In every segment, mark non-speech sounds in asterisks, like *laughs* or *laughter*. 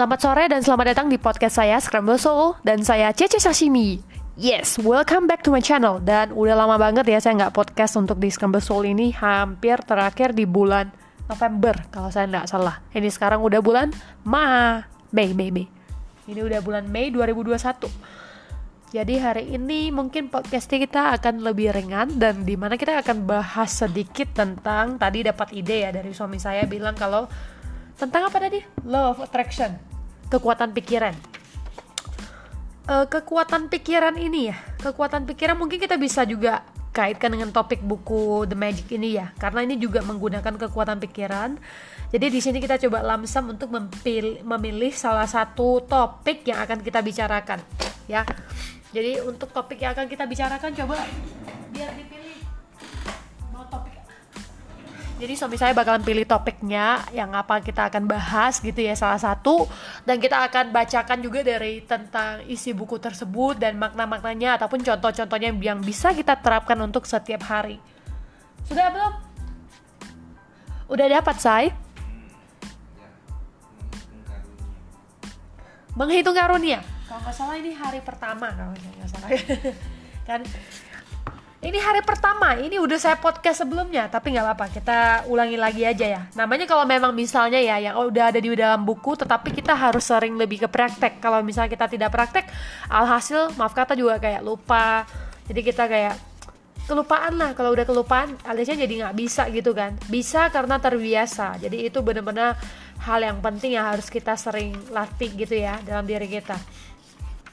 Selamat sore dan selamat datang di podcast saya Scramble Soul dan saya Cece Sashimi. Yes, welcome back to my channel dan udah lama banget ya saya nggak podcast untuk di Scramble Soul ini hampir terakhir di bulan November kalau saya nggak salah. Ini sekarang udah bulan Ma, Mei, Mei, Mei. Ini udah bulan Mei 2021. Jadi hari ini mungkin podcast kita akan lebih ringan dan di mana kita akan bahas sedikit tentang tadi dapat ide ya dari suami saya bilang kalau tentang apa tadi? Of attraction. Kekuatan pikiran. Uh, kekuatan pikiran ini ya. Kekuatan pikiran mungkin kita bisa juga kaitkan dengan topik buku The Magic ini ya. Karena ini juga menggunakan kekuatan pikiran. Jadi di sini kita coba lamsam untuk memilih, memilih salah satu topik yang akan kita bicarakan ya. Jadi untuk topik yang akan kita bicarakan coba biar dipilih jadi suami saya bakalan pilih topiknya yang apa kita akan bahas gitu ya salah satu dan kita akan bacakan juga dari tentang isi buku tersebut dan makna-maknanya ataupun contoh-contohnya yang bisa kita terapkan untuk setiap hari. Sudah belum? Udah dapat, say? Menghitung karunia. Kalau nggak salah ini hari pertama kalau nggak salah. *laughs* kan ini hari pertama, ini udah saya podcast sebelumnya, tapi nggak apa-apa, kita ulangi lagi aja ya. Namanya kalau memang misalnya ya yang udah ada di dalam buku, tetapi kita harus sering lebih ke praktek. Kalau misalnya kita tidak praktek, alhasil maaf kata juga kayak lupa. Jadi kita kayak kelupaan lah. Kalau udah kelupaan, aliasnya jadi nggak bisa gitu kan. Bisa karena terbiasa. Jadi itu benar-benar hal yang penting yang harus kita sering latih gitu ya dalam diri kita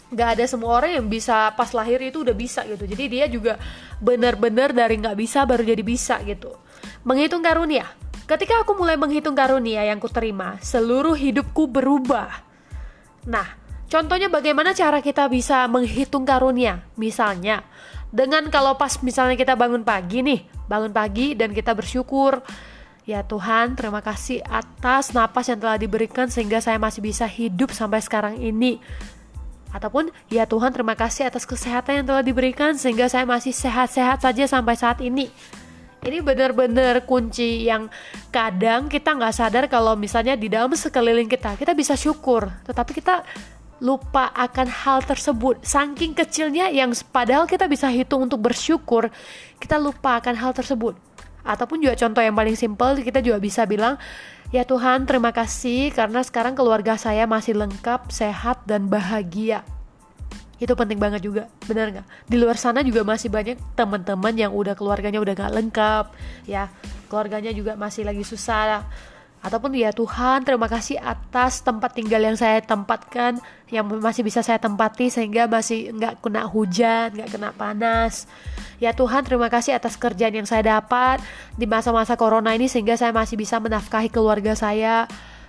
nggak ada semua orang yang bisa pas lahir itu udah bisa gitu. Jadi dia juga benar-benar dari nggak bisa baru jadi bisa gitu. Menghitung karunia. Ketika aku mulai menghitung karunia yang kuterima seluruh hidupku berubah. Nah contohnya bagaimana cara kita bisa menghitung karunia? Misalnya dengan kalau pas misalnya kita bangun pagi nih bangun pagi dan kita bersyukur Ya Tuhan, terima kasih atas napas yang telah diberikan sehingga saya masih bisa hidup sampai sekarang ini ataupun ya Tuhan terima kasih atas kesehatan yang telah diberikan sehingga saya masih sehat-sehat saja sampai saat ini. Ini benar-benar kunci yang kadang kita nggak sadar kalau misalnya di dalam sekeliling kita kita bisa syukur. Tetapi kita lupa akan hal tersebut. Saking kecilnya yang padahal kita bisa hitung untuk bersyukur kita lupa akan hal tersebut. Ataupun juga contoh yang paling simpel kita juga bisa bilang Ya Tuhan, terima kasih karena sekarang keluarga saya masih lengkap, sehat, dan bahagia. Itu penting banget juga, benar nggak? Di luar sana juga masih banyak teman-teman yang udah keluarganya udah nggak lengkap, ya keluarganya juga masih lagi susah ataupun ya Tuhan terima kasih atas tempat tinggal yang saya tempatkan yang masih bisa saya tempati sehingga masih nggak kena hujan nggak kena panas. Ya Tuhan terima kasih atas kerjaan yang saya dapat di masa-masa corona ini sehingga saya masih bisa menafkahi keluarga saya.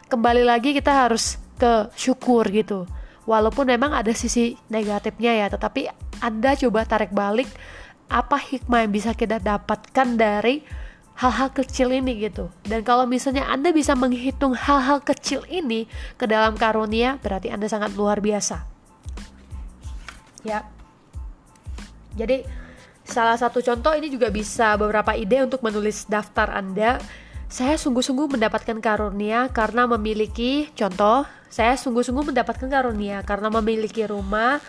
Kembali lagi kita harus ke syukur gitu. Walaupun memang ada sisi negatifnya ya tetapi anda coba tarik balik apa hikmah yang bisa kita dapatkan dari hal-hal kecil ini gitu. Dan kalau misalnya Anda bisa menghitung hal-hal kecil ini ke dalam karunia, berarti Anda sangat luar biasa. Ya. Jadi salah satu contoh ini juga bisa beberapa ide untuk menulis daftar Anda. Saya sungguh-sungguh mendapatkan karunia karena memiliki contoh, saya sungguh-sungguh mendapatkan karunia karena memiliki rumah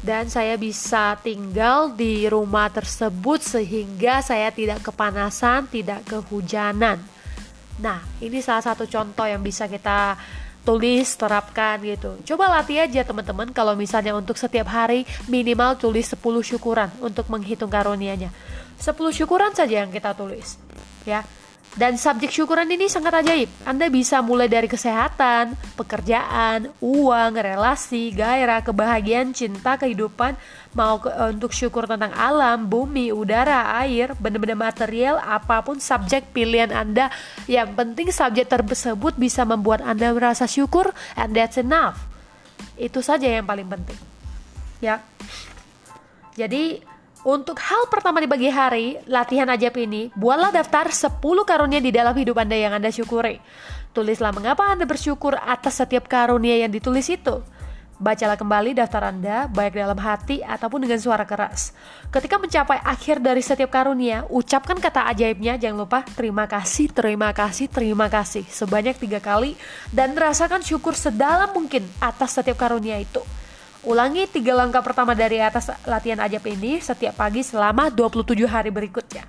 dan saya bisa tinggal di rumah tersebut sehingga saya tidak kepanasan, tidak kehujanan. Nah, ini salah satu contoh yang bisa kita tulis, terapkan gitu. Coba latih aja teman-teman kalau misalnya untuk setiap hari minimal tulis 10 syukuran untuk menghitung karunianya. 10 syukuran saja yang kita tulis. Ya. Dan subjek syukuran ini sangat ajaib. Anda bisa mulai dari kesehatan, pekerjaan, uang, relasi, gairah, kebahagiaan, cinta, kehidupan, mau ke, eh, untuk syukur tentang alam, bumi, udara, air, benda-benda material, apa pun subjek pilihan Anda. Yang penting subjek tersebut bisa membuat Anda merasa syukur and that's enough. Itu saja yang paling penting. Ya. Jadi untuk hal pertama di pagi hari, latihan ajab ini, buatlah daftar 10 karunia di dalam hidup Anda yang Anda syukuri. Tulislah mengapa Anda bersyukur atas setiap karunia yang ditulis itu. Bacalah kembali daftar Anda, baik dalam hati ataupun dengan suara keras. Ketika mencapai akhir dari setiap karunia, ucapkan kata ajaibnya, jangan lupa terima kasih, terima kasih, terima kasih sebanyak tiga kali dan rasakan syukur sedalam mungkin atas setiap karunia itu. Ulangi tiga langkah pertama dari atas latihan ajaib ini setiap pagi selama 27 hari berikutnya.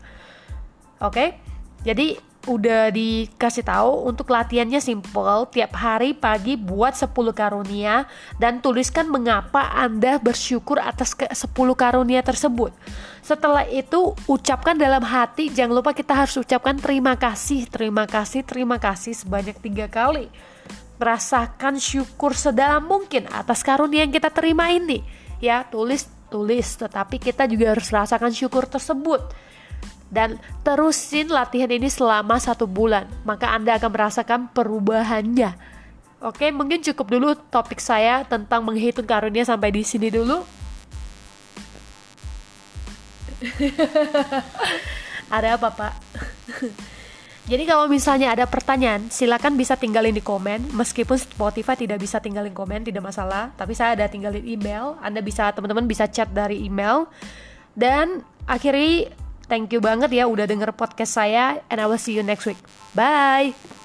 Oke? Jadi udah dikasih tahu untuk latihannya simple tiap hari pagi buat 10 karunia dan tuliskan mengapa Anda bersyukur atas ke 10 karunia tersebut. Setelah itu ucapkan dalam hati jangan lupa kita harus ucapkan terima kasih, terima kasih, terima kasih sebanyak tiga kali. Merasakan syukur sedalam mungkin atas karunia yang kita terima ini. Ya, tulis tulis tetapi kita juga harus rasakan syukur tersebut. Dan terusin latihan ini selama satu bulan maka anda akan merasakan perubahannya. Oke mungkin cukup dulu topik saya tentang menghitung karunia sampai di sini dulu. *laughs* Ada apa pak *laughs* jadi kalau misalnya ada pertanyaan silakan bisa tinggalin di komen meskipun Spotify tidak bisa tinggalin komen tidak masalah tapi saya ada tinggalin email anda bisa teman-teman bisa chat dari email dan akhiri Thank you banget ya udah denger podcast saya and I will see you next week. Bye.